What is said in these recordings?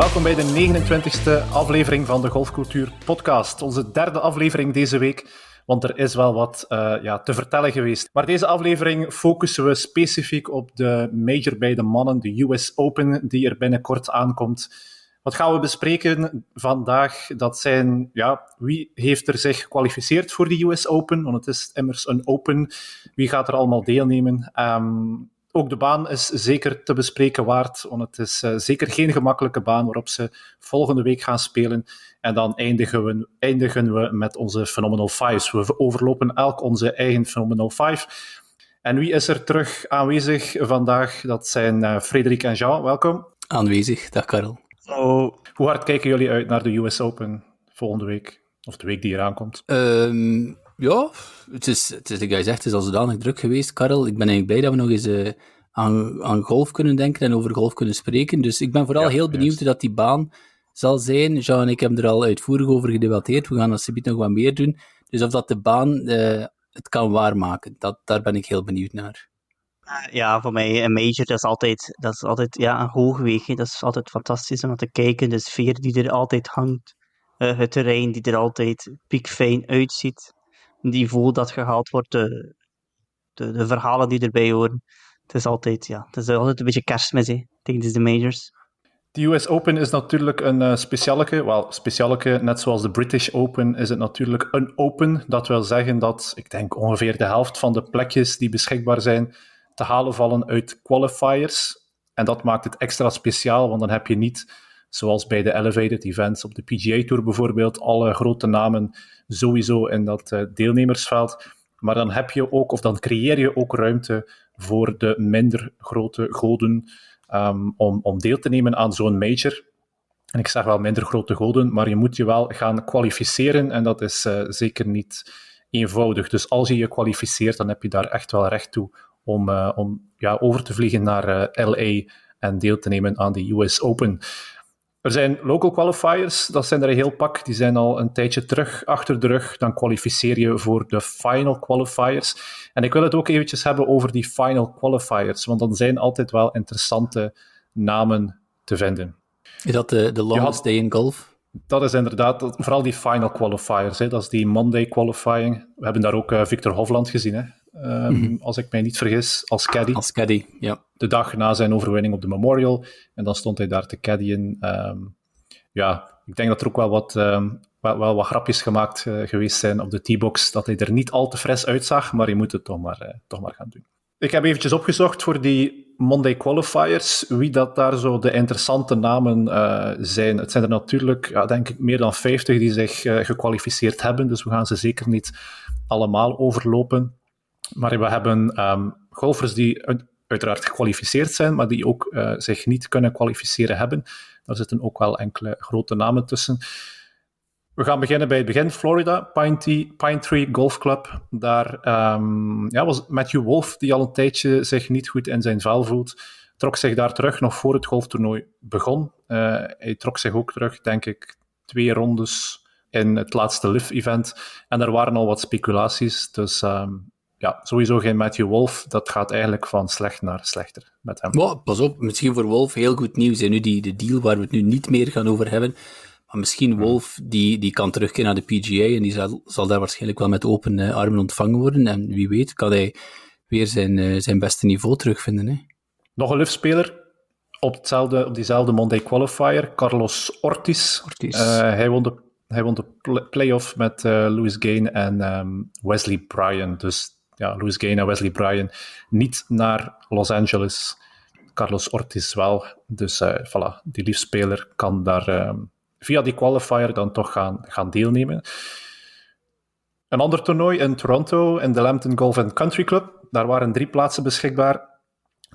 Welkom bij de 29e aflevering van de Golfcultuur Podcast. Onze derde aflevering deze week, want er is wel wat uh, ja, te vertellen geweest. Maar deze aflevering focussen we specifiek op de major bij de mannen, de US Open, die er binnenkort aankomt. Wat gaan we bespreken vandaag? Dat zijn, ja, wie heeft er zich gekwalificeerd voor de US Open? Want het is immers een Open. Wie gaat er allemaal deelnemen? Um, ook de baan is zeker te bespreken waard, want het is uh, zeker geen gemakkelijke baan waarop ze volgende week gaan spelen. En dan eindigen we, eindigen we met onze Phenomenal Fives. We overlopen elk onze eigen Phenomenal Five. En wie is er terug aanwezig vandaag? Dat zijn uh, Frederik en Jean. Welkom. Aanwezig, dag Karel. Oh, hoe hard kijken jullie uit naar de US Open volgende week? Of de week die eraan komt? Um, ja, het is, het is, zegt, het is al zodanig druk geweest, Karel. Ik ben eigenlijk blij dat we nog eens uh, aan, aan golf kunnen denken en over golf kunnen spreken. Dus ik ben vooral heel benieuwd juist. dat die baan zal zijn. Jean en ik hebben er al uitvoerig over gedebatteerd. We gaan alsjeblieft nog wat meer doen. Dus of dat de baan uh, het kan waarmaken, dat, daar ben ik heel benieuwd naar. Ja, voor mij een major, dat is altijd, dat is altijd ja, een hoogweg. Dat is altijd fantastisch om te kijken. De sfeer die er altijd hangt. Uh, het terrein die er altijd piekfijn uitziet niveau dat gehaald wordt, de, de, de, verhalen die erbij horen. Het is altijd, ja, het is altijd een beetje kerstmis hè, tegen de majors. De US Open is natuurlijk een uh, specialeke, wel, specialeke, net zoals de British Open is het natuurlijk een open. Dat wil zeggen dat, ik denk, ongeveer de helft van de plekjes die beschikbaar zijn te halen vallen uit qualifiers. En dat maakt het extra speciaal, want dan heb je niet, zoals bij de elevated events op de PGA Tour bijvoorbeeld, alle grote namen sowieso in dat uh, deelnemersveld. Maar dan heb je ook, of dan creëer je ook ruimte voor de minder grote goden um, om, om deel te nemen aan zo'n major. En ik zeg wel minder grote goden, maar je moet je wel gaan kwalificeren en dat is uh, zeker niet eenvoudig. Dus als je je kwalificeert, dan heb je daar echt wel recht toe om, uh, om ja, over te vliegen naar LA en deel te nemen aan de US Open. Er zijn local qualifiers, dat zijn er een heel pak. Die zijn al een tijdje terug achter de rug. Dan kwalificeer je voor de final qualifiers. En ik wil het ook eventjes hebben over die final qualifiers, want dan zijn altijd wel interessante namen te vinden. Is dat de, de longest had, day in golf? Dat is inderdaad, vooral die final qualifiers. Hè. Dat is die Monday qualifying. We hebben daar ook uh, Victor Hofland gezien. Hè. Um, mm -hmm. Als ik mij niet vergis, als caddy. Als caddy, ja. De dag na zijn overwinning op de Memorial. En dan stond hij daar te caddyen. Um, ja, ik denk dat er ook wel wat, um, wel, wel, wat grapjes gemaakt uh, geweest zijn op de T-box. Dat hij er niet al te fris uitzag, maar je moet het toch maar, uh, toch maar gaan doen. Ik heb eventjes opgezocht voor die Monday qualifiers, wie dat daar zo de interessante namen uh, zijn. Het zijn er natuurlijk, ja, denk ik, meer dan 50 die zich gekwalificeerd hebben. Dus we gaan ze zeker niet allemaal overlopen. Maar we hebben um, golfers die uiteraard gekwalificeerd zijn, maar die ook uh, zich niet kunnen kwalificeren hebben. Daar zitten ook wel enkele grote namen tussen. We gaan beginnen bij het begin. Florida, Pine, Pine Tree Golf Club. Daar um, ja, was Matthew Wolf, die al een tijdje zich niet goed in zijn vel voelt, trok zich daar terug nog voor het golftoernooi begon. Uh, hij trok zich ook terug, denk ik, twee rondes in het laatste live-event. En er waren al wat speculaties, dus um, ja, sowieso geen Matthew Wolf. Dat gaat eigenlijk van slecht naar slechter met hem. Oh, pas op, misschien voor Wolf heel goed nieuws. En nu die, de deal waar we het nu niet meer gaan over hebben. Maar misschien. Wolf, die, die kan terugkeren naar de PGA en die zal, zal daar waarschijnlijk wel met open uh, armen ontvangen worden. En wie weet kan hij weer zijn, uh, zijn beste niveau terugvinden. Hè? Nog een luftspeler op, hetzelfde, op diezelfde Monday qualifier, Carlos Ortiz. Ortiz. Uh, hij won de hij won de playoff met uh, Louis Gain en um, Wesley Bryan. Dus ja, Louis Gain en Wesley Bryan niet naar Los Angeles. Carlos Ortiz wel. Dus uh, voilà, die liefspeler kan daar uh, via die qualifier dan toch gaan, gaan deelnemen. Een ander toernooi in Toronto, in de Lambton Golf and Country Club. Daar waren drie plaatsen beschikbaar.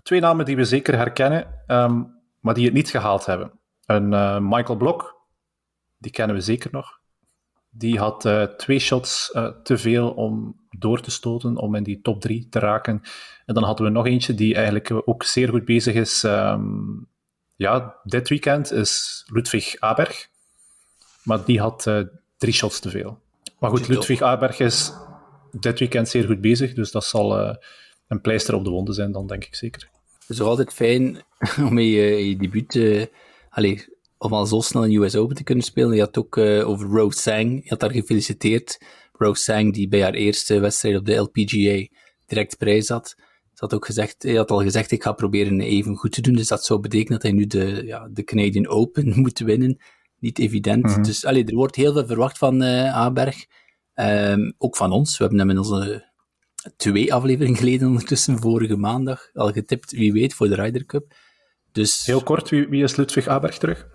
Twee namen die we zeker herkennen, um, maar die het niet gehaald hebben. Een uh, Michael Blok, die kennen we zeker nog. Die had uh, twee shots uh, te veel om door te stoten, om in die top drie te raken. En dan hadden we nog eentje die eigenlijk ook zeer goed bezig is. Um, ja, dit weekend is Ludwig Aberg. Maar die had uh, drie shots te veel. Maar goed, Ludwig Aberg is dit weekend zeer goed bezig, dus dat zal een pleister op de wonden zijn dan, denk ik zeker. Het is altijd fijn om je, je debuut... Allez, om al zo snel een US Open te kunnen spelen. Je had ook uh, over Rose Sang, je had haar gefeliciteerd. Rose Sang, die bij haar eerste wedstrijd op de LPGA direct prijs had. Ze had ook gezegd, hij had al gezegd, ik ga proberen even goed te doen. Dus dat zou betekenen dat hij nu de, ja, de Canadian Open moet winnen. Niet evident. Mhm. Dus allee, er wordt heel veel verwacht van uh, Aberg. Um, ook van ons. We hebben hem in onze twee afleveringen geleden ondertussen, vorige maandag, al getipt, wie weet, voor de Ryder Cup. Dus, Heel kort, wie, wie is Ludwig Aberg terug?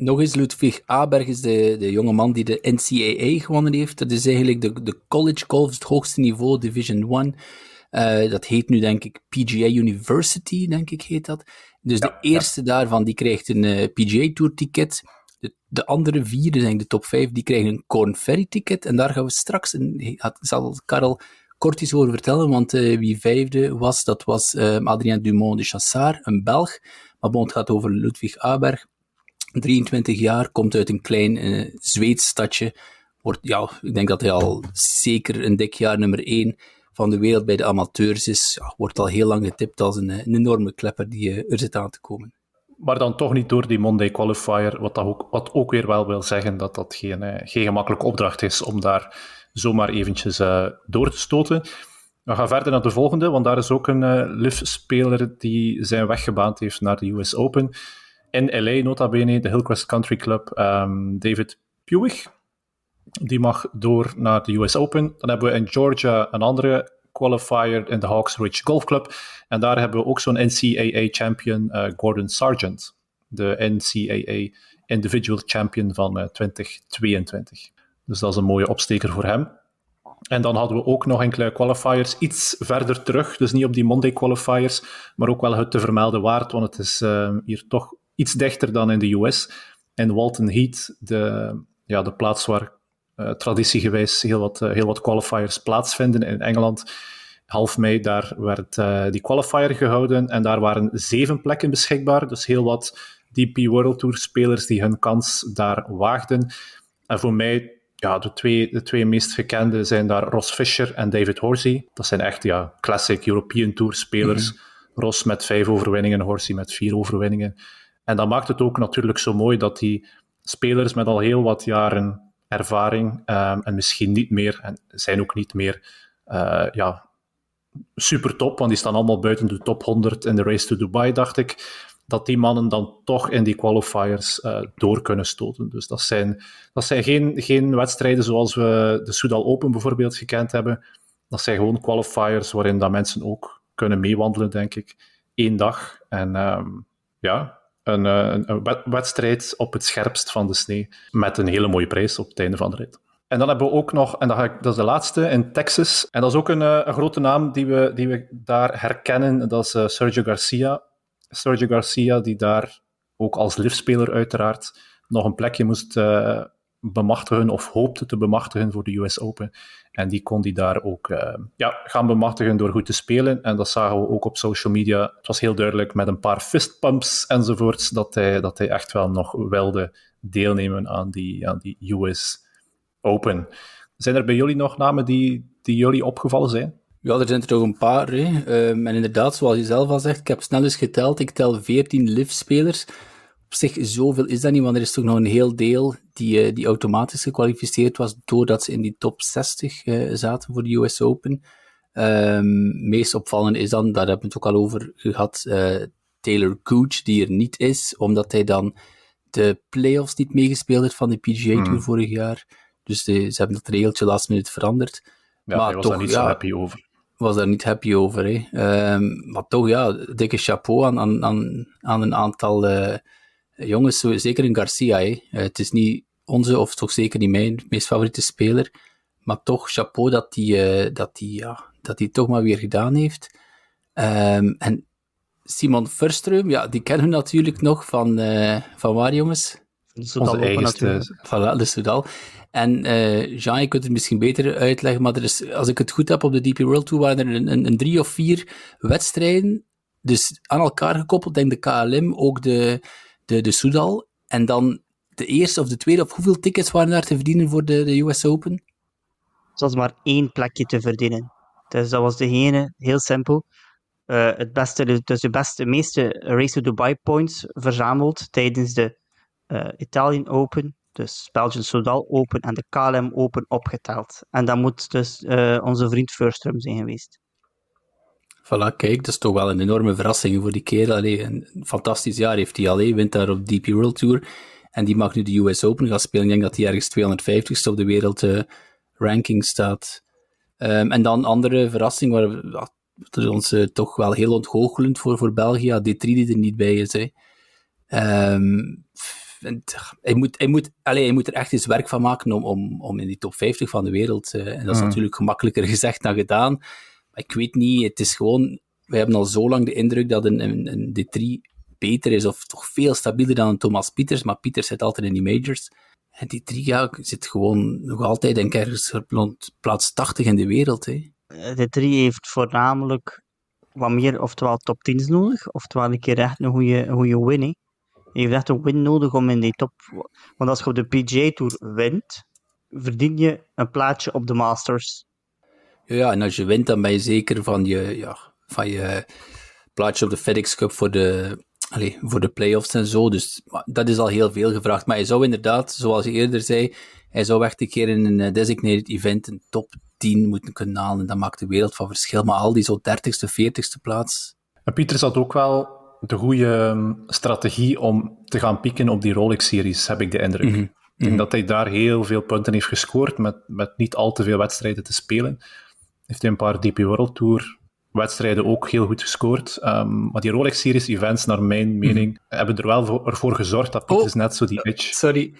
Nog eens, Ludwig Aberg is de, de jonge man die de NCAA gewonnen heeft. Dat is eigenlijk de, de college golf, het hoogste niveau, Division 1. Uh, dat heet nu, denk ik, PGA University, denk ik, heet dat. Dus de eerste daarvan, die krijgt een uh, PGA Tour ticket. De, de andere vier, dus de top vijf, die krijgen een Corn Ferry ticket. En daar gaan we straks, een, zal Karel kort iets over vertellen, want uh, wie vijfde was, dat was Adrien Dumont de Chassard, een Belg. Maar bon, het gaat over Ludwig Aberg. 23 jaar, komt uit een klein uh, Zweeds stadje. Wordt, ja, ik denk dat hij al zeker een dik jaar nummer 1 van de wereld bij de amateurs is. Wordt al heel lang getipt als een, een enorme klepper die uh, er zit aan te komen. Maar dan toch niet door die Monday Qualifier, wat, dat ook, wat ook weer wel wil zeggen dat dat geen, geen gemakkelijke opdracht is om daar zomaar eventjes door te stoten. We gaan verder naar de volgende, want daar is ook een uh, LIV-speler die zijn weg gebaand heeft naar de US Open in LA, nota bene, de Hillcrest Country Club, um, David Puig. Die mag door naar de US Open. Dan hebben we in Georgia een andere qualifier in de Hawks Ridge Golf Club. En daar hebben we ook zo'n NCAA-champion, uh, Gordon Sargent. De NCAA Individual Champion van uh, 2022. Dus dat is een mooie opsteker voor hem. En dan hadden we ook nog enkele qualifiers iets verder terug. Dus niet op die Monday qualifiers, maar ook wel het te vermelden waard, want het is uh, hier toch iets dichter dan in de US. En Walton Heat, de, ja, de plaats waar uh, traditiegewijs heel wat, uh, heel wat qualifiers plaatsvinden in Engeland. Half mei, daar werd uh, die qualifier gehouden en daar waren zeven plekken beschikbaar. Dus heel wat DP World Tour spelers die hun kans daar waagden. En voor mij, ja, de twee, de twee meest gekende zijn daar Ross Fisher en David Horsey. Dat zijn echt ja, classic European Tour spelers. Mm Ross met vijf overwinningen, Horsey met vier overwinningen. En dat maakt het ook natuurlijk zo mooi dat die spelers met al heel wat jaren ervaring um, en misschien niet meer, en zijn ook niet meer, uh, ja, super top, want die staan allemaal buiten de top 100 in de Race to Dubai, dacht ik, dat die mannen dan toch in die qualifiers uh, door kunnen stoten. Dus dat zijn, dat zijn geen, geen wedstrijden zoals we de Soudal Open bijvoorbeeld gekend hebben. Dat zijn gewoon qualifiers waarin dat mensen ook kunnen meewandelen, denk ik. Eén dag. En um, ja, een, eh, wedstrijd op het scherpst van de sneeuw. Met een hele mooie prijs op het einde van de rit. En dan hebben we ook nog, en dat, is de laatste, in Texas. En dat is ook een, eh, een grote naam die we, die we daar herkennen. Dat is uh, Sergio Garcia. Sergio Garcia, die daar ook als liftspeler uiteraard nog een plekje moest bemachtigen of hoopte te bemachtigen voor de US Open. En die kon die daar ook uh, ja, gaan bemachtigen door goed te spelen. En dat zagen we ook op social media. Het was heel duidelijk met een paar fistpumps enzovoorts dat hij, dat hij echt wel nog wilde deelnemen aan die, aan die US Open. Zijn er bij jullie nog namen die, die jullie opgevallen zijn? Ja, er zijn er toch een paar. Hè. Um, en inderdaad, zoals je zelf al zegt, ik heb snel eens geteld. Ik tel 14 live-spelers op zich, zoveel is dat niet, want er is toch nog een heel deel die, uh, die automatisch gekwalificeerd was doordat ze in die top 60 uh, eh, zaten voor de US Open. Um, meest opvallend is dan, daar hebben we het ook al over gehad, uh, Taylor Gooch, die er niet is, omdat hij dan de playoffs niet meegespeeld heeft van de PGA Tour hmm. vorig jaar. Dus de, ze hebben dat regeltje last minute veranderd. Ja, maar was toch, daar niet ja, zo happy over. Was daar niet happy over, hè. Um, maar toch, ja, dikke chapeau aan, aan, aan, aan een aantal jongens, zeker in Garcia, hè. Eh, het is niet onze, of toch zeker niet mijn meest favoriete speler, maar toch chapeau dat hij uh, dat die, ja, dat die toch maar weer gedaan heeft. Um, en Simon Verström, ja, die kennen we natuurlijk nog van, uh, van waar, jongens? Onze eigen Voilà, de Soudal. En uh, Jean, je kunt het misschien beter uitleggen, maar er is, als ik het goed heb, op de DP World Tour waren er een, een, een drie of vier wedstrijden, dus aan elkaar gekoppeld, denk de KLM, ook de, de, de Soudal. En dan de eerste of de tweede, of hoeveel tickets waren daar te verdienen voor de, de US Open? Het was maar één plekje te verdienen. Dus dat was degene, heel simpel. Uh, het beste, dus de beste, meeste Race to Dubai points verzameld tijdens de uh, Italian Open, dus Belgian Sodal Open en de KLM Open opgeteld. En dat moet dus uh, onze vriend Furstrum zijn geweest. Voilà, kijk, dat is toch wel een enorme verrassing voor die kerel. Allee, een fantastisch jaar heeft hij al, wint daar op DP World Tour. En die mag nu de US Open gaan spelen. Ik denk dat hij ergens 250ste op de wereld uh, ranking staat. Um, en dan andere verrassing, waar dat is ons uh, toch wel heel ontgoochelend voor, voor België. D3 die er niet bij is. Hè. Um, hij, moet, hij, moet, allez, hij moet er echt eens werk van maken om, om, om in die top 50 van de wereld. Uh, en dat is mm. natuurlijk gemakkelijker gezegd dan gedaan. Ik weet niet, het is gewoon. We hebben al zo lang de indruk dat een, een, een D3 beter is, of toch veel stabieler dan een Thomas Pieters. Maar Pieters zit altijd in die majors. En die drie ja, zit gewoon nog altijd, denk ik, ergens plaats 80 in de wereld. Hè. Eh, de drie heeft voornamelijk wat meer, oftewel top 10's nodig, oftewel een keer echt een goede, goede win. Je hebt echt een win nodig om in die top. Want als je op de PGA Tour wint, verdien je een plaatsje op de Masters. Ja, en als je wint, dan ben je zeker van je, ja, van je plaatsje op de FedEx Cup voor de, allez, voor de playoffs en zo. Dus dat is al heel veel gevraagd. Maar je zou inderdaad, zoals je eerder zei, hij zou echt een keer in een eh, designated event een top 10 moeten kunnen halen. En dat maakt de wereld van verschil. Maar al die zo 30ste, 40ste plaats. En Pieter had ook wel de goede ehm, strategie om te gaan pieken op die Rolex-series, heb ik de indruk. Ik denk mhm. dat hij daar heel veel punten heeft gescoord met, met niet al te veel wedstrijden te spelen. Heeft hij een paar DP World Tour wedstrijden ook heel goed gescoord. Um, maar die Rolex-series events, naar mijn mhm. mening, hebben er wel voor, ervoor gezorgd dat Pieters oh, net zo die edge... Sorry,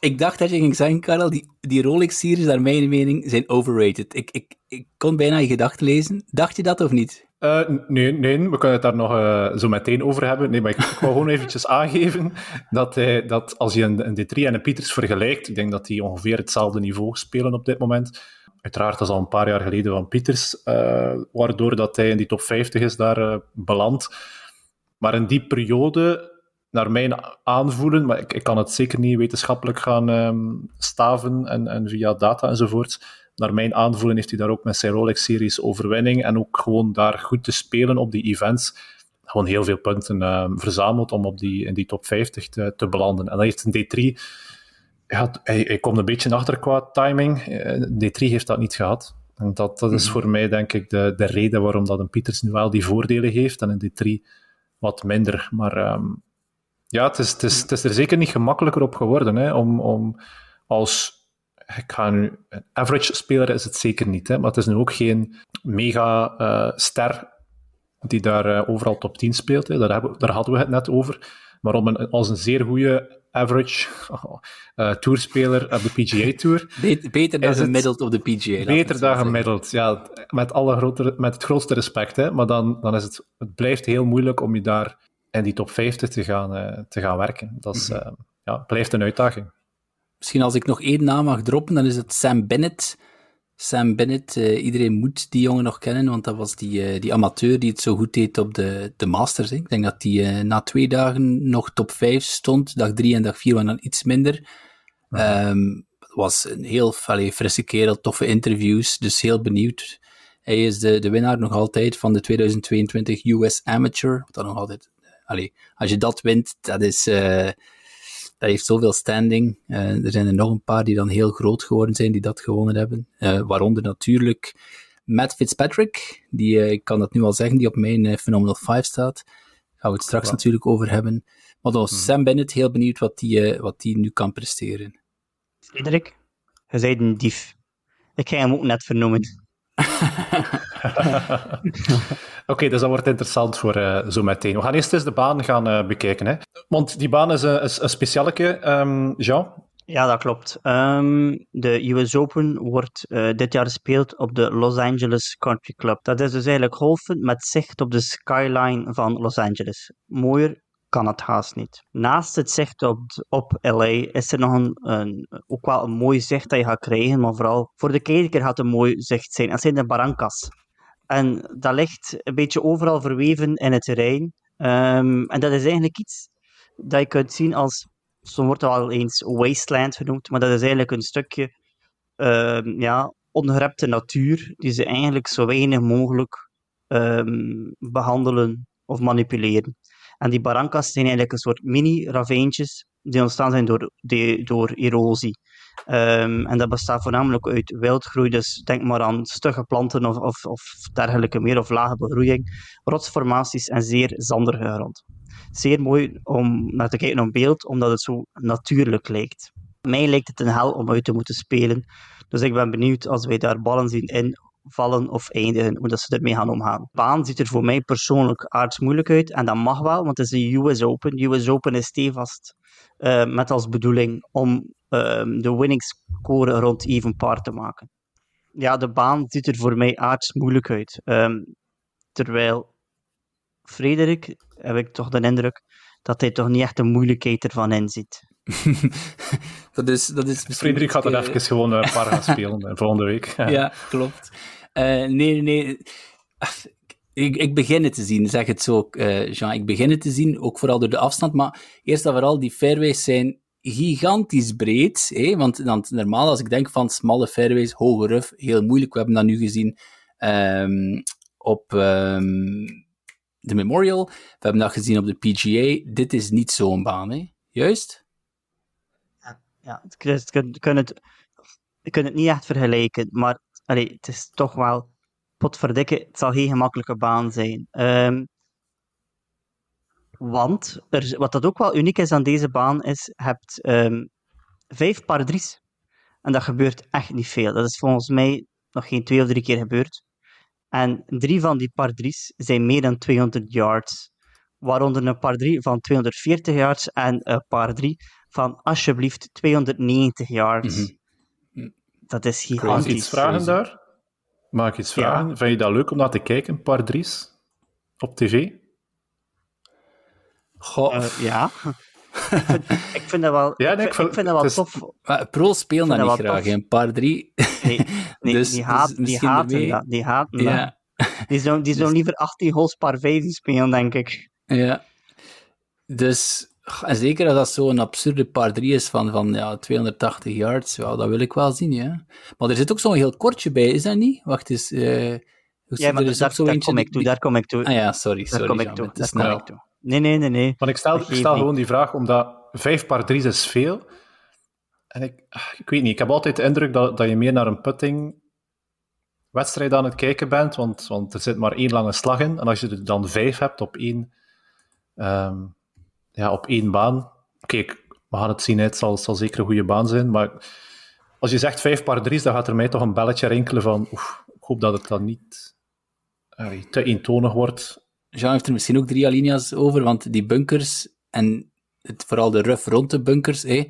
ik dacht dat je ging zeggen, Karel, die, die Rolex-series, naar mijn mening, zijn overrated. Ik, ik, ik kon bijna je gedachten lezen. Dacht je dat of niet? Uh, nee, nee, we kunnen het daar nog uh, zo meteen over hebben. Nee, maar ik, ik wil gewoon eventjes aangeven dat, hij, dat als je een, een D3 en een Pieters vergelijkt, ik denk dat die ongeveer hetzelfde niveau spelen op dit moment. Uiteraard, dat is al een paar jaar geleden van Pieters, uh, waardoor dat hij in die top 50 is daar beland. Maar in die periode naar mijn aanvoelen, maar ik, ik kan het zeker niet wetenschappelijk gaan um, staven en, en via data enzovoort. Naar mijn aanvoelen heeft hij daar ook met zijn Rolex-series overwinning en ook gewoon daar goed te spelen op die events. Gewoon heel veel punten um, verzameld om op die, in die top 50 te, te belanden. En dan heeft een D3, hij, hij komt een beetje achter qua timing. Eh, D3 heeft dat niet gehad. En dat, dat is mhm. voor mij denk ik de, de reden waarom dat een Pieters nu wel die voordelen heeft en een D3 wat minder. Maar um, ja, het is, het, is, het is er zeker niet gemakkelijker op geworden. Hè, om, om als ik ga nu, een average speler is het zeker niet, hè, maar het is nu ook geen mega uh, ster die daar uh, overal top 10 speelt. Hè. Daar, hebben, daar hadden we het net over. Maar om een, als een zeer goede average uh, tourspeler op de PGA Tour. beter dan gemiddeld op de PGA. Beter dan gemiddeld, ja. Met, alle grotere, met het grootste respect. Hè, maar dan, dan is het, het blijft heel moeilijk om je daar in die top 50 te gaan, uh, te gaan werken. Dat is, uh, ja, blijft een uitdaging. Misschien als ik nog één naam mag droppen, dan is het Sam Bennett. Sam Bennett, uh, iedereen moet die jongen nog kennen, want dat was die, die amateur die het zo goed deed op de, de Masters. Hè. Ik denk dat hij na twee dagen nog top 5 stond. Dag 3 en dag 4 waren dan iets minder. Um, was een heel allee, frisse kerel, toffe interviews, dus heel benieuwd. Hij is de, de winnaar nog altijd van de 2022 US Amateur, wat dan nog altijd allee, als je dat wint, dat is... Dat heeft zoveel standing. Uh, er zijn er nog een paar die dan heel groot geworden zijn, die dat gewonnen hebben. Uh, waaronder natuurlijk Matt Fitzpatrick, die, ik kan dat nu al zeggen, die op mijn Phenomenal 5 staat. Daar gaan we het straks natuurlijk over hebben. Maar dan mhm. Sam Bennett, heel benieuwd wat die, wat die nu kan presteren. Frederik, je zei een dief. Ik ga hem ook net vernoemen. Oké, dus dat wordt interessant voor uh, zo meteen. We gaan eerst eens de baan gaan uh, bekijken. Hè? Want die baan is, is een specialeke, um, Jean. Ja, dat klopt. Um, de US Open wordt dit jaar gespeeld op de Los Angeles Country Club. Dat is dus eigenlijk golfen met zicht op de skyline van Los Angeles. Mooier kan het haast niet. Naast het zicht op, op LA is er nog een, ook wel een mooi zicht dat je gaat krijgen, maar vooral voor de kijker gaat het een mooi zicht zijn. Dat zijn de Barrancas. En dat ligt een beetje overal verweven in het terrein. Um, en dat is eigenlijk iets dat je kunt zien als, zo wordt het wel eens wasteland genoemd, maar dat is eigenlijk een stukje um, ja, ongerepte natuur die ze eigenlijk zo weinig mogelijk um, behandelen of manipuleren. En die barrancas zijn eigenlijk een soort mini-ravijntjes die ontstaan zijn door, door erosie. Ehm, en dat bestaat voornamelijk uit wildgroei, dus denk maar aan stugge planten of, of, of dergelijke meer, of lage begroeiing, rotsformaties en zeer zandige grond. Zeer mooi om naar te kijken op beeld, omdat het zo natuurlijk lijkt. Mij lijkt het een hel om uit te moeten spelen, dus ik ben benieuwd als wij daar ballen zien in vallen of eindigen, hoe dat ze ermee gaan omgaan. Baan ziet er voor mij persoonlijk aardsmoeilijk uit, en dat mag wel, want het is een US Open. US Open is stevast uh, met als bedoeling om um, de winning score rond even par te maken. Ja, de baan ziet er voor mij aardsmoeilijk uit. Um, terwijl Frederik, heb ik toch de indruk, dat hij toch niet echt de moeilijkheid ervan inziet. dat is, dat is Frederik gaat er uh... even gewoon een paar gaan spelen volgende week. ja, klopt. Uh, nee, nee. Ik, ik begin het te zien, zeg het zo, uh, Jean. Ik begin het te zien, ook vooral door de afstand. Maar eerst en vooral, die fairways zijn gigantisch breed. Hè? Want, want normaal, als ik denk van smalle fairways, hoge ruf, heel moeilijk. We hebben dat nu gezien um, op um, de Memorial. We hebben dat gezien op de PGA. Dit is niet zo'n baan, hè? juist? Ja, het, het, je kunt het niet echt vergelijken, maar allee, het is toch wel potverdikke, het zal geen gemakkelijke baan zijn. Um, want, er, wat dat ook wel uniek is aan deze baan, is, je hebt um, vijf par drie's. En dat gebeurt echt niet veel. Dat is volgens mij nog geen twee of drie keer gebeurd. En drie van die par drie's zijn meer dan 200 yards. Waaronder een par 3 van 240 yards en een par 3 van alsjeblieft 290 yards. Mm -hmm. Dat is gigantisch. Mag ik iets vragen daar? Mag ik iets vragen? Ja. Vind je dat leuk om naar te kijken, par 3's? Op tv? Goh. Uh, ja. ik, vind, ik vind dat wel, ja, nee, ik, vind, ik vind dat wel tof. Maar Pro speelt dat niet graag, een paar drie. Nee, nee dus, die, haat, dus die haten dat. Die haten ja. dat. Die zou, die zou dus, liever 18 holes par 5 spelen, denk ik. Ja. Dus, en zeker als dat zo'n absurde par 3 is van, van ja, 280 yards, ja, dat wil ik wel zien, ja. Maar er zit ook zo'n heel kortje bij, is dat niet? Wacht eens. Uh, ja, maar daar, daar kom ik toe, daar kom ik toe. Ah ja, sorry, daar sorry. Kom ik toe, daar kom ik toe. Nee, nee, nee, nee. Want ik stel, ik stel gewoon die vraag omdat vijf par 3 is veel. En ik, ik weet niet, ik heb altijd de indruk dat, dat je meer naar een putting wedstrijd aan het kijken bent, want, want er zit maar één lange slag in. En als je er dan vijf hebt op één, um, ja, op één baan, kijk, we gaan het zien, het zal, zal zeker een goede baan zijn, maar als je zegt vijf par drie's, dan gaat er mij toch een belletje rinkelen van, oef, ik hoop dat het dan niet te eentonig wordt. Jean heeft er misschien ook drie alinea's over, want die bunkers en het, vooral de ruf rond de bunkers, hé,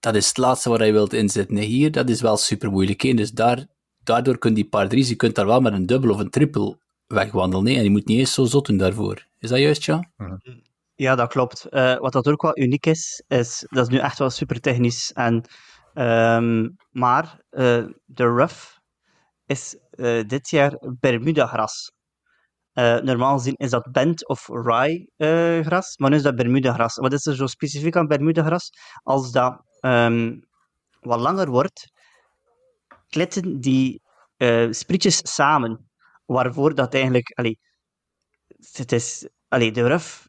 dat is het laatste waar je wilt inzetten. Hier, dat is wel super moeilijk. Dus daar, daardoor kun je die paar drie's, je kunt daar wel met een dubbel of een triple wegwandelen. Hè? En je moet niet eens zo zot doen daarvoor. Is dat juist, Jean? Mhm. Ja, dat klopt. Uh, wat dat ook wel uniek is, is dat is nu echt wel super technisch. En, um, maar uh, de rough is uh, dit jaar Bermuda-gras. normaal gezien is dat bent of rye-gras, maar nu is dat Bermuda-gras. Wat is er zo specifiek aan Bermuda-gras? Als dat um, wat langer wordt, klitten die sprietjes samen. Waarvoor dat eigenlijk... Allee, het is... Allee, de rough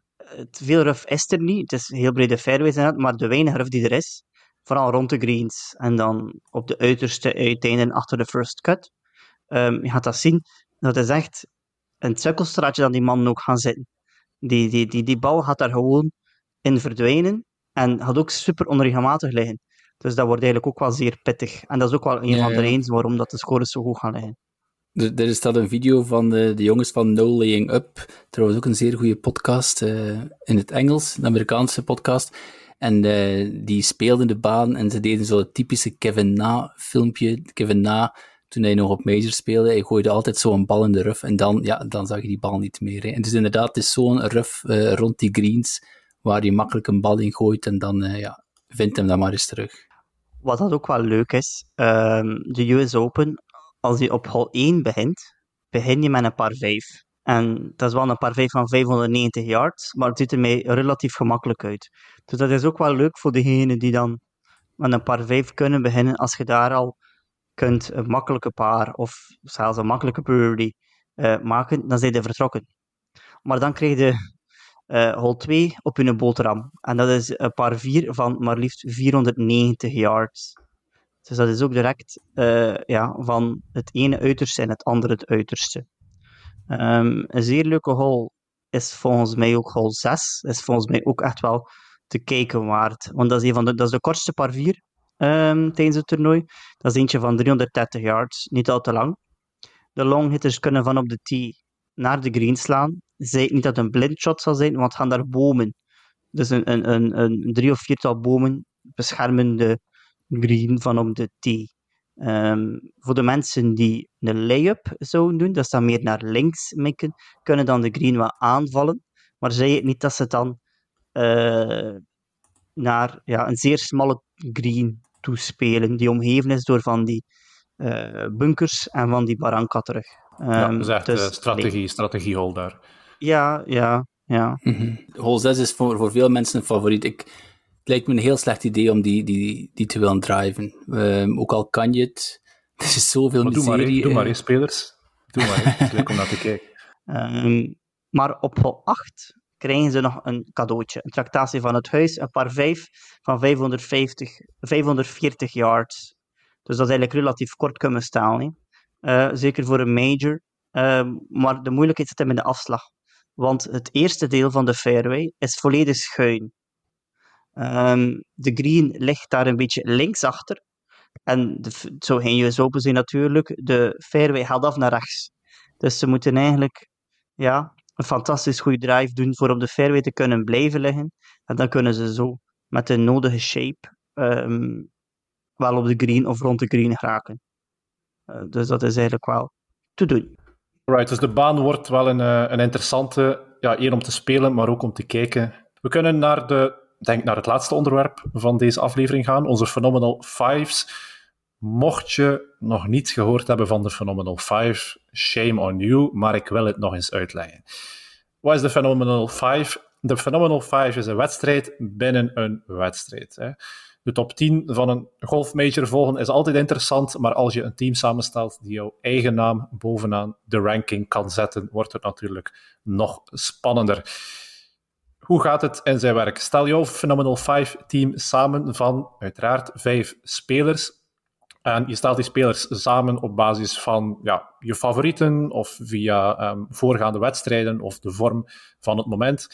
veel ruf is er niet. Het is heel brede fairways het, maar de weinige ruf die er is, vooral rond de greens en dan op de uiterste uiteinden achter de first cut, um, je gaat dat zien. Dat is echt een cirkelstraatje dat die mannen ook gaan zitten. Die, die, die, die bal gaat daar gewoon in verdwijnen en gaat ook super onregelmatig liggen. Dus dat wordt eigenlijk ook wel zeer pittig. En dat is ook wel een ja, van de redenen waarom dat de scores zo goed gaan liggen. Er, er staat een video van de, de, jongens van No Laying Up. Trouwens ook een zeer goede podcast uh, in het Engels, een Amerikaanse podcast. En uh, die speelden de baan en ze deden zo'n typische Kevin Na filmpje. Kevin Na, toen hij nog op Major speelde, hij gooide altijd zo'n bal in de ruf en dan, ja, dan zag je die bal niet meer. Hè. En dus inderdaad, is zo'n ruf uh, rond die greens, waar je makkelijk een bal in gooit en dan, ja, vindt hem dan maar eens terug. Wat dat ook wel leuk is, um, de US Open, als je op hol 1 begint, begin je met een par 5. En dat is wel een par 5 van 590 yards, maar het ziet er mij relatief gemakkelijk uit. Dus dat is ook wel leuk voor degenen die dan met een par 5 kunnen beginnen. Als je daar al kunt een makkelijke paar of zelfs een makkelijke birdie uh, maken, dan zijn je vertrokken. Maar dan krijg je uh, hole 2 op hun boterham. En dat is een par 4 van maar liefst 490 yards. Dus dat is ook direct uh, ja, van het ene uiterste en het andere het uiterste. Um, een zeer leuke hole is volgens mij ook hole 6. Is volgens mij ook echt wel te kijken waard. Want dat is, een van de, dat is de kortste par 4 um, tijdens het toernooi. Dat is eentje van 330 yards, niet al te lang. De longhitters kunnen van op de tee naar de green slaan. Zij niet dat het een blind shot zal zijn, want gaan daar bomen. Dus een, een, een, een drie of viertal bomen beschermen de green van op de tee. Um, voor de mensen die een lay-up zouden doen, dat ze dan meer naar links mikken, kunnen dan de green wel aanvallen. Maar zei het niet dat ze dan uh, naar ja, een zeer smalle green toespelen, die omgeven is door van die uh, bunkers en van die baranka terug. Um, ja, dat is echt dus, strategie, nee. strategie daar. Ja, ja, ja. Mm -hmm. Hole 6 is voor, voor veel mensen een favoriet. Ik, het lijkt me een heel slecht idee om die, die, die te willen driven. Um, ook al kan je het, er is zoveel maar miserie. Doe maar, doe maar eens, spelers. Doe maar, het is leuk om naar te kijken. Um, maar op hol 8 krijgen ze nog een cadeautje. Een tractatie van het huis, een paar 5 van 550, 540 yards. Dus dat is eigenlijk relatief kort kunnen staan. Uh, zeker voor een major. Uh, maar de moeilijkheid zit hem in de afslag. Want het eerste deel van de fairway is volledig schuin. Um, de green ligt daar een beetje links achter. En de, zo ging je zo zien natuurlijk. De fairway gaat af naar rechts. Dus ze moeten eigenlijk ja, een fantastisch goede drive doen voor op de fairway te kunnen blijven liggen. En dan kunnen ze zo met de nodige shape um, wel op de green of rond de green geraken. Uh, dus dat is eigenlijk wel te doen. Right, dus de baan wordt wel een, uh, een interessante, ja, één om te spelen, maar ook om te kijken. We kunnen naar, de, denk naar het laatste onderwerp van deze aflevering gaan, onze Phenomenal Fives. Mocht je nog niets gehoord hebben van de Phenomenal Five, shame on you, maar ik wil het nog eens uitleggen. Wat is de Phenomenal Five? De Phenomenal Five is een wedstrijd binnen een wedstrijd. Hè. De top 10 van een golfmajor volgen is altijd interessant, maar als je een team samenstelt die jouw eigen naam bovenaan de ranking kan zetten, wordt het natuurlijk nog spannender. Hoe gaat het in zijn werk? Stel jouw Phenomenal 5 team samen van uiteraard vijf spelers. En je stelt die spelers samen op basis van ja, je favorieten of via um, voorgaande wedstrijden of de vorm van het moment.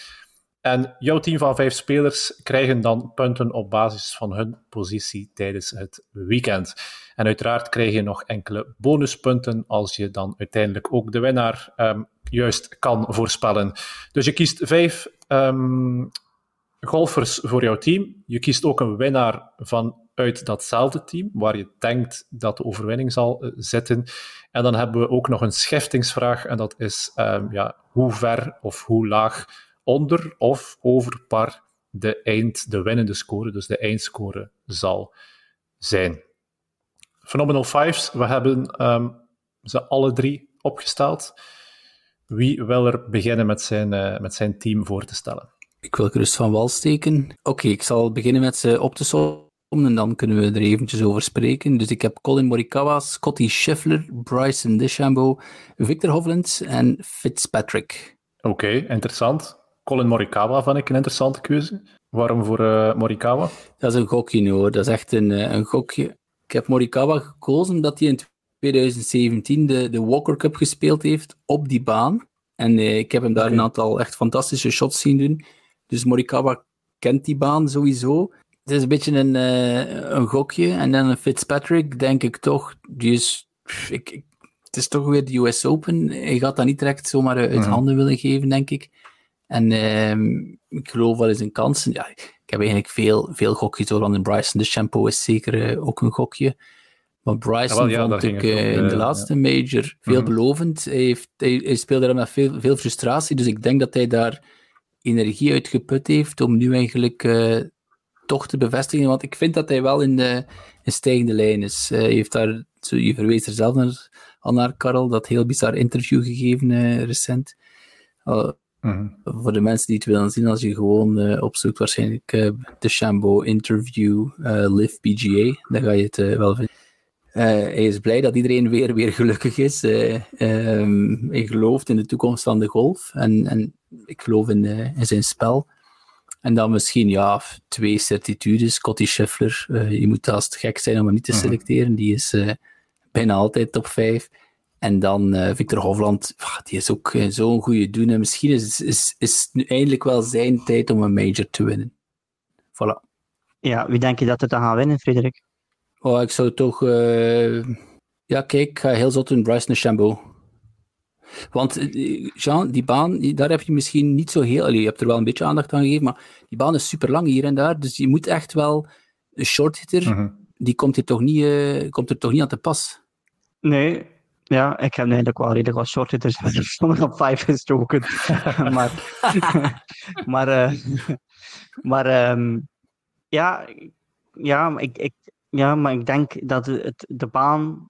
En jouw team van vijf spelers krijgen dan punten op basis van hun positie tijdens het weekend. En uiteraard krijg je nog enkele bonuspunten als je dan uiteindelijk ook de winnaar um, juist kan voorspellen. Dus je kiest vijf um, golfers voor jouw team. Je kiest ook een winnaar vanuit datzelfde team, waar je denkt dat de overwinning zal uh, zitten. En dan hebben we ook nog een schiftingsvraag, en dat is um, ja, hoe ver of hoe laag onder of over par de, eind, de winnende score, dus de eindscore, zal zijn. Phenomenal Fives, we hebben um, ze alle drie opgesteld. Wie wil er beginnen met zijn, uh, met zijn team voor te stellen? Ik wil gerust van wal steken. Oké, okay, ik zal beginnen met ze op te sommen en dan kunnen we er eventjes over spreken. Dus ik heb Colin Morikawa, Scotty Scheffler, Bryson DeChambeau, Victor Hovland en Fitzpatrick. Oké, okay, interessant. Colin Morikawa vond ik een interessante keuze. Waarom voor uh, Morikawa? Dat is een gokje hoor, dat is echt een, een gokje. Ik heb Morikawa gekozen omdat hij in 2017 de, de Walker Cup gespeeld heeft op die baan. En uh, ik heb hem daar okay. een aantal echt fantastische shots zien doen. Dus Morikawa kent die baan sowieso. Het is een beetje een, uh, een gokje. En dan een Fitzpatrick, denk ik toch. Die is, ik, ik, het is toch weer de US Open. Hij gaat dat niet direct zomaar uit mm. handen willen geven, denk ik. En uh, ik geloof wel eens in kansen. Ja, ik heb eigenlijk veel, veel gokjes door. Want Bryson, de shampoo is zeker uh, ook een gokje. Bryson ja, wel, ja, vond ik uh, in de laatste ja. major veelbelovend. Mm-hmm. Hij, heeft, hij, hij speelde daar met veel, veel frustratie. Dus ik denk dat hij daar energie uitgeput heeft om nu eigenlijk uh, toch te bevestigen. Want ik vind dat hij wel in de in stijgende lijn is. hij heeft daar, zo, je verwees er zelf naar, al naar, Karel, dat heel bizar interview gegeven recent. Mm-hmm. Voor de mensen die het willen zien, als je gewoon opzoekt, waarschijnlijk de Shambo interview Live PGA, dan ga je het wel vinden. Hij is blij dat iedereen weer, weer gelukkig is. Ehm, hij gelooft in de toekomst van de golf. En, en ik geloof in, in zijn spel. En dan misschien ja, twee certitudes. Scotty Scheffler, je moet haast gek zijn om hem niet te mhm. selecteren. Die is bijna altijd top 5. En dan uh, Victor Hovland, die is ook zo'n goede doen. En misschien is, is, is het nu eindelijk wel zijn tijd om een major te winnen. Voilà. Ja, wie denk je dat het dan gaat winnen, Frederik? Oh, ik zou toch... Uh, ja, kijk, ik ga heel zot doen, Bryce DeChambeau. Want Jean, die baan, daar heb je misschien niet zo heel... Allee, je hebt er wel een beetje aandacht aan gegeven, maar die baan is super lang hier en daar. Dus je moet echt wel... Een shorthitter, mm die komt, hier toch niet, komt er toch niet aan te pas. Nee, ja, ik heb eigenlijk wel redelijk wat shorthitters van op vijf gestoken. maar maar, uh, maar um, ja, ja, ik, ik, ja, maar ik denk dat het, de baan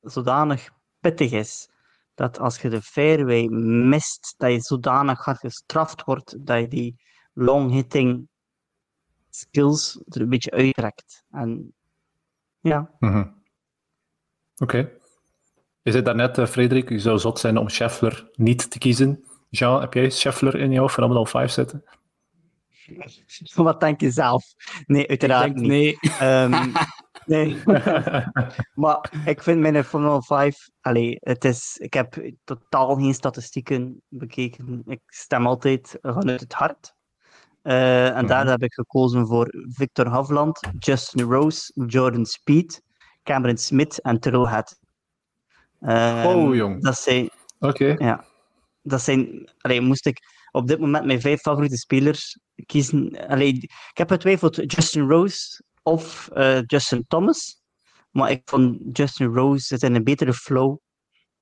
zodanig pittig is dat als je de fairway mist, dat je zodanig hard gestraft wordt dat je die long hitting skills er een beetje uittrekt. En ja. -hmm. Oké. Je zei daarnet, uh, Frederik, je zou zot zijn om Scheffler niet te kiezen. Jean, heb jij Scheffler in jouw Phenomenal 5 zitten? Wat denk je zelf? Nee, uiteraard niet. Nee. Um, nee. maar ik vind mijn Phenomenal 5... Allee, het is, ik heb totaal geen statistieken bekeken. Ik stem altijd vanuit het hart. Uh, en mm daar heb ik gekozen voor Victor Hovland, Justin Rose, Jordan Speed, Cameron Smith en Terrell Hatton. Um, oh, jong. Dat zijn... Oké. Ja. Dat zijn... Allee, moest ik op dit moment mijn vijf favoriete spelers kiezen... Allee, ik heb getwijfeld Justin Rose of uh, Justin Thomas. Maar ik vond Justin Rose zit in een betere flow.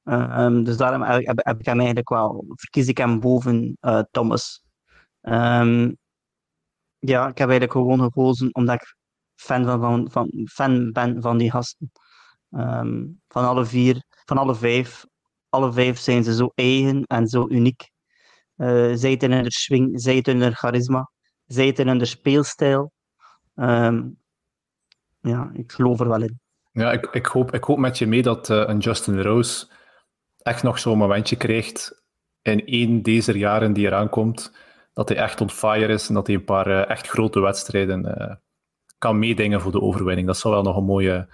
Uh, um, dus daarom heb, heb, ik hem eigenlijk wel... Verkies ik hem boven uh, Thomas. Um, ja, ik heb eigenlijk gewoon gekozen omdat ik fan, van, van, van fan ben van die gasten. Um, van alle vier van alle vijf. Alle vijf zijn ze zo eigen en zo uniek. Uh, zij het in hun swing, zij het in hun charisma, zij het in hun speelstijl. Um, ja, ik geloof er wel in. Ja, ik, ik, hoop, ik hoop met je mee dat uh, een Justin Rose echt nog zo'n momentje krijgt in één deze jaren die eraan komt, dat hij echt on fire is en dat hij een paar uh, echt grote wedstrijden kan meedingen voor de overwinning. Dat zou wel nog een mooie,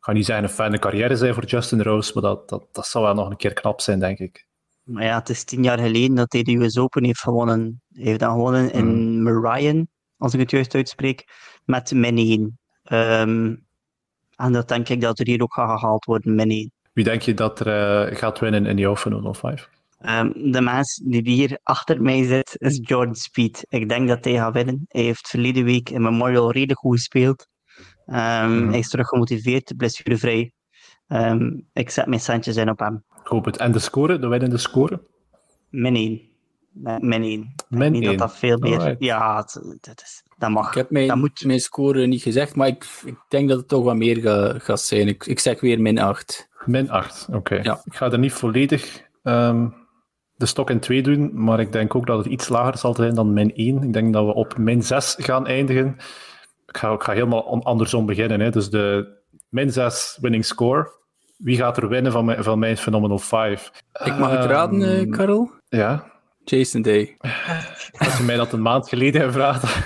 ga niet zeggen een fijne carrière zijn voor Justin Rose, maar dat, dat, dat zou wel nog een keer knap zijn, denk ik. Maar ja, het is tien jaar geleden dat hij de US Open heeft gewonnen. Hij heeft dan gewonnen in mm. Marion, als ik het juist uitspreek, met min 1. Um, en dat denk ik dat er hier ook gaat gehaald worden, min 1. Wie denk je dat er uh, gaat winnen in die Open 05? Um, de mens die hier achter mij zit, is Jordan Speed. Ik denk dat hij gaat winnen. Hij heeft verleden week in Memorial redelijk goed gespeeld. Um, Hij is terug gemotiveerd, blessurevrij. Um, ik zet mijn centjes in op hem. Ik hoop het. En de score, de winnende score? Min 1. Min 1. Min niet dat dat veel meer... Ja, dat, is, dat mag. Ik heb mijn, dat moet... mijn score niet gezegd, maar ik, ik denk dat het toch wat meer gaat ga zijn. Ik, ik zeg weer min 8. Min 8, oké. Ja. Ik ga er niet volledig um, de stok in 2 doen, maar ik denk ook dat het iets lager zal zijn dan min 1. Ik denk dat we op min 6 gaan eindigen ik ga, ik ga helemaal andersom beginnen. Hè. Dus de min 6 winning score. Wie gaat er winnen van mijn, van mijn Phenomenal 5? Ik mag het raden, uh, Karel? Ja. Jason Day. Als je mij dat een maand geleden gevraagd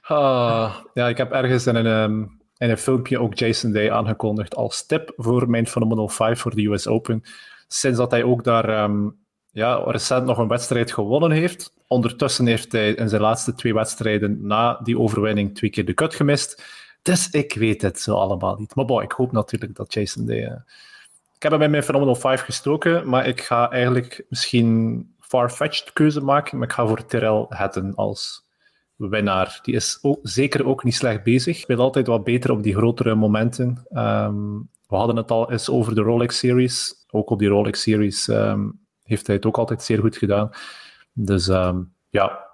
ah, ja, ik heb ergens in een, um, in een filmpje ook Jason Day aangekondigd als tip voor mijn Phenomenal 5 voor de US Open. Sinds dat hij ook daar um, ja, recent nog een wedstrijd gewonnen heeft. Ondertussen heeft hij in zijn laatste twee wedstrijden na die overwinning twee keer de cut gemist. Dus ik weet het zo allemaal niet. Maar boy, ik hoop natuurlijk dat Jason de. Uh... Ik heb hem in mijn Phenomenal 5 gestoken, maar ik ga eigenlijk misschien far-fetched keuze maken. Maar ik ga voor Terrell Hatton als winnaar. Die is ook, zeker ook niet slecht bezig. Speelt altijd wat beter op die grotere momenten. Um, we hadden het al eens over de Rolex Series. Ook op die Rolex Series um, heeft hij het ook altijd zeer goed gedaan. Dus um, ja,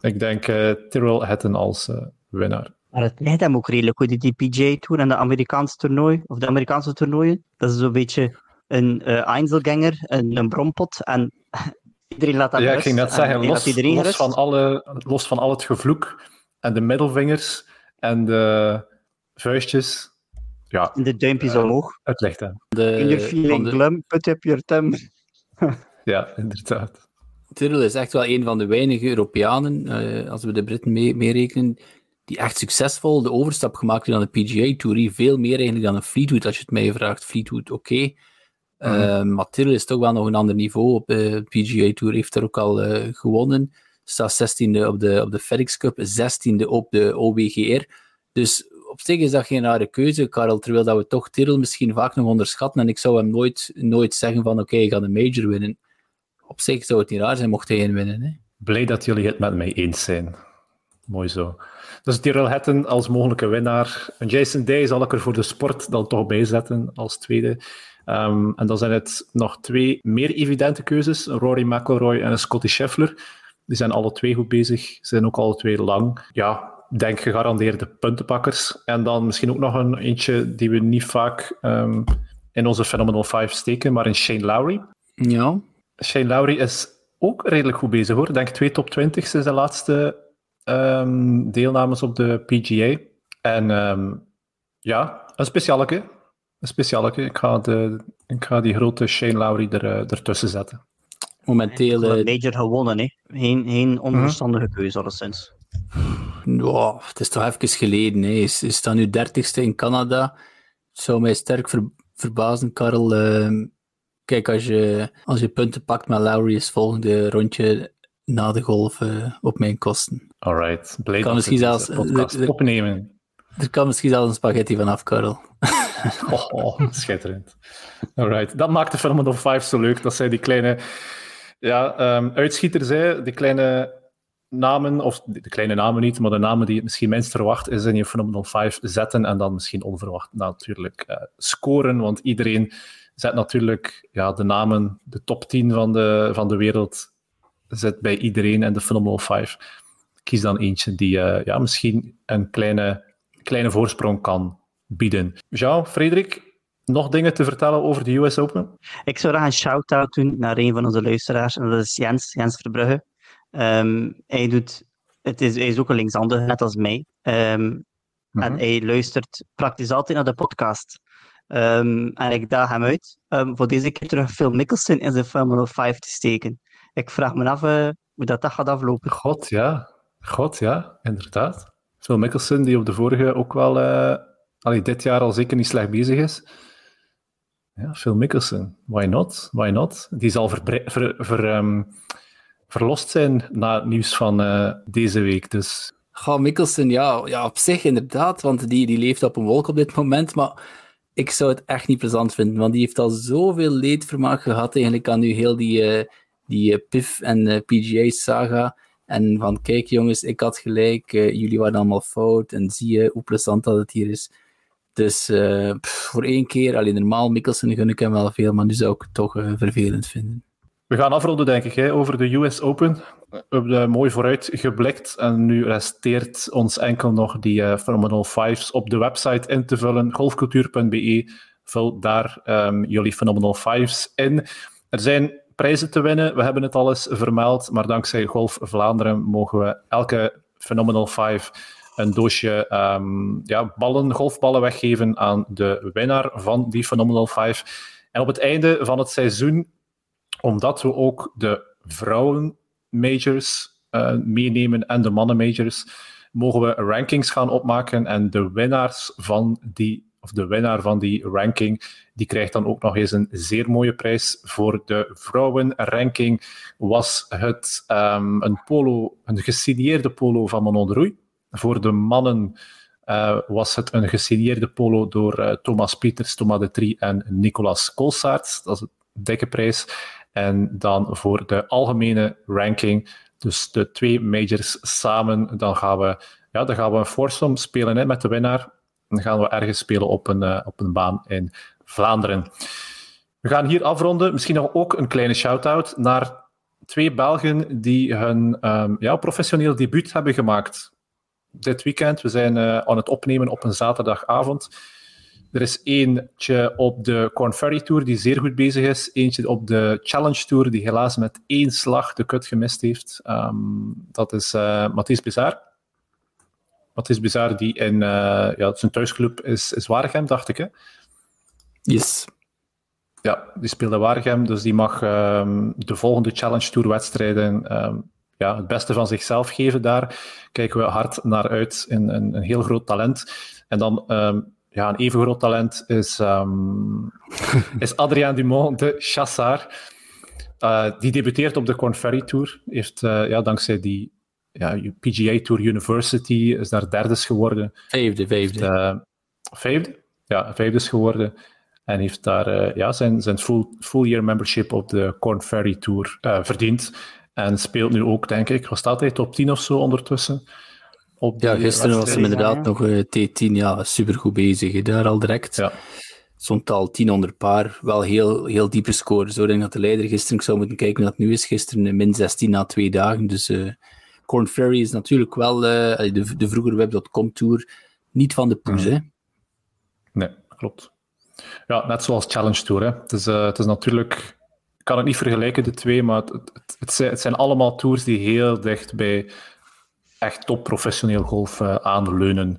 ik denk uh, Tyrrell Hatton als uh, winnaar. Maar het leidt hem ook redelijk goed, die PGA Tour en de Amerikaanse toernooi, of de Amerikaanse toernooien. Dat is zo'n beetje een uh, Einzelganger, een, een brompot. En iedereen laat dat Ja, ik ging net zeggen, los, los van alle, los van al het gevloek en de middelvingers en de vuistjes. Ja. En de duimpjes uh, omhoog. Het ligt aan. De, In je feeling de... glum, put up your thumb. ja, inderdaad. Tyrrell is echt wel een van de weinige Europeanen, uh, als we de Britten meerekenen, mee die echt succesvol de overstap gemaakt hebben naar de PGA Tour. Veel meer eigenlijk dan een Fleetwood, als je het mij vraagt. Fleetwood, oké. Okay. Mm. Uh, maar Tyrrell is toch wel nog een ander niveau op de PGA Tour. Heeft er ook al uh, gewonnen. Staat 16e op de, op de FedEx Cup, 16e op de OWGR. Dus op zich is dat geen rare keuze, Karel. Terwijl dat we toch Tyrrell misschien vaak nog onderschatten. En ik zou hem nooit, nooit zeggen van oké, okay, ik ga een major winnen. Op zich zou het niet raar zijn mocht hij een winnen. Hè? Blij dat jullie het met mij eens zijn. Mooi zo. Dus Tyrrell Hatton als mogelijke winnaar. En Jason Day zal ik er voor de sport dan toch bij zetten als tweede. Um, en dan zijn het nog twee meer evidente keuzes. Rory McIlroy en Scotty Scheffler. Die zijn alle twee goed bezig. Ze zijn ook alle twee lang. Ja, denk gegarandeerde puntenpakkers. En dan misschien ook nog een eentje die we niet vaak um, in onze Phenomenal 5 steken, maar in Shane Lowry. Ja. Shane Lowry is ook redelijk goed bezig hoor. Ik denk twee top 20 sinds de laatste um, deelnames op de PGA. En um, ja, een specialeke. Een specialeke. Ik ga, de, ik ga die grote Shane Lowry er, uh, ertussen zetten. Momenteel... Een eh, major gewonnen, hè. Geen, geen onverstandige hmm. keuze, alleszins. Oh, het is toch even geleden. Hè. Is, is dat nu dertigste in Canada? Het zou mij sterk ver, verbazen, Karel. Uh, kijk, als je, als je punten pakt met Lowry, is het volgende rondje na de golf uh, op mijn kosten. Alright, blij kan misschien zelfs er, opnemen. Er kan misschien zelfs een spaghetti vanaf, Karel. oh, oh, schitterend. Alright, dat maakt de Phenomenal 5 zo leuk. Dat zijn die kleine ja, um, uitschieters, hè, die kleine namen, of de kleine namen niet, maar de namen die het misschien minst verwacht is in je Phenomenal 5 zetten en dan misschien onverwacht natuurlijk uh, scoren, want iedereen zet natuurlijk ja, de namen, de top 10 van de, van de wereld, zet bij iedereen in de Phenomenal 5. Kies dan eentje die uh, ja, misschien een kleine, kleine voorsprong kan bieden. Jean, Frederik, nog dingen te vertellen over de US Open? Ik zou graag een shout-out doen naar een van onze luisteraars, en dat is Jens, Jens Verbrugge. Um, hij, doet, het is, hij is ook een linksander, net als mij. Um, En hij luistert praktisch altijd naar de podcast. Um, en ik daag hem uit voor deze keer terug Phil Mickelson in zijn Formula 5 te steken. Ik vraag me af uh, hoe dat, dat gaat aflopen. God, ja. God, ja, inderdaad. Phil Mickelson, die op de vorige ook wel, uh, dit jaar al zeker niet slecht bezig is. Ja, Phil Mickelson. Why not? Why not? Die zal ver, ver, um, verlost zijn na het nieuws van uh, deze week. Dus. Ga Mikkelsen, ja, ja, op zich inderdaad, want die, die leeft op een wolk op dit moment. Maar ik zou het echt niet plezant vinden, want die heeft al zoveel leedvermaak gehad eigenlijk aan nu heel die, uh, die PIF en PGA-saga. En van, kijk jongens, ik had gelijk, jullie waren allemaal fout en zie je hoe plezant dat het hier is. Dus pff, voor één keer, alleen normaal Mikkelsen gun ik hem wel veel, maar nu zou ik toch vervelend vinden. We gaan afronden, denk ik, hè, over de US Open. We hebben mooi vooruit geblikt en nu resteert ons enkel nog die Phenomenal Fives op de website in te vullen, golfcultuur.be. Vul daar um, jullie Phenomenal Fives in. Er zijn prijzen te winnen, we hebben het al eens vermeld, maar dankzij Golf Vlaanderen mogen we elke Phenomenal Five een doosje um, ja, ballen, golfballen weggeven aan de winnaar van die Phenomenal Five. En op het einde van het seizoen omdat we ook de vrouwen majors uh, meenemen en de mannen majors, mogen we rankings gaan opmaken. En de winnaars van die, of de winnaar van die ranking, die krijgt dan ook nog eens een zeer mooie prijs. Voor de vrouwenranking was het um, een polo, polo van Manon de. Voor de mannen uh, was het een gesigneerde polo door uh, Thomas Pieters, Thomas de Trie en Nicolas Kolsaerts. Dat is een dikke prijs. En dan voor de algemene ranking, dus de twee majors samen, dan gaan we, ja, dan gaan we een foursome spelen hè, met de winnaar. Dan gaan we ergens spelen op een, uh, op een baan in Vlaanderen. We gaan hier afronden. Misschien nog ook een kleine shout-out naar twee Belgen die hun um, ja, professioneel debuut hebben gemaakt dit weekend. We zijn uh, aan het opnemen op een zaterdagavond. Er is eentje op de Corn Ferry Tour die zeer goed bezig is. Eentje op de Challenge Tour die helaas met één slag de kut gemist heeft. Um, dat is uh, Bizar. Mathis Bizar, die in ja, zijn thuisclub is, is Waregem, dacht ik. Hè? Yes. Ja, die speelde Waregem, dus die mag ehm, de volgende Challenge Tour wedstrijden ehm, ja, het beste van zichzelf geven daar. Kijken we hard naar uit. Een, een, een heel groot talent. En dan ehm, ja, een even groot talent is, um, is Adrien Dumont de Chassard. Uh, die debuteert op de Corn Ferry Tour. Heeft uh, ja, dankzij die ja, PGA Tour University is daar derde geworden. Vijfde, vijfde. Uh, vijfde? Ja, vijfde is geworden. En heeft daar ja, zijn, zijn full, full year membership op de Corn Ferry Tour verdiend. En speelt nu ook, denk ik, was staat hij top 10 of zo ondertussen? Op ja, gisteren was hij inderdaad nog uh, T10, ja, supergoed bezig. Daar al direct. Ja. Stond al 10 onder paar. Wel heel, heel diepe scores. Zo denk dat de leider gisteren, ik zou moeten kijken hoe dat nu is, gisteren min 16 na twee dagen. Dus uh, Corn Ferry is natuurlijk wel uh, de, de vroegere Web.com Tour niet van de poes, hè? Nee, klopt. Ja, net zoals Challenge Tour. Hè. Het, is, uh, het is natuurlijk ik kan het niet vergelijken, de twee, maar het, het, het, zijn, allemaal tours die heel dicht bij echt top professioneel golf uh, aanleunen.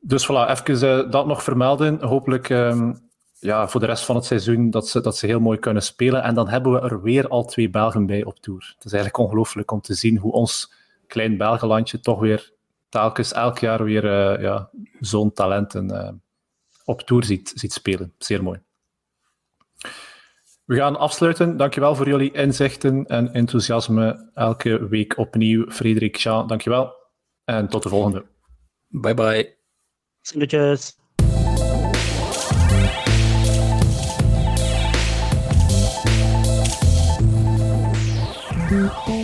Dus voilà, even uh, dat nog vermelden. Hopelijk um, ja, voor de rest van het seizoen dat ze, dat ze heel mooi kunnen spelen. En dan hebben we er weer al twee Belgen bij op tour. Het is eigenlijk ongelooflijk om te zien hoe ons klein Belgenlandje toch weer telkens elk jaar weer uh, ja, zo'n talenten op tour ziet, ziet spelen. Zeer mooi. We gaan afsluiten. Dankjewel voor jullie inzichten en enthousiasme elke week opnieuw. Frederik, Jean, dankjewel. En tot de volgende. Bye bye. Salutjes. Beat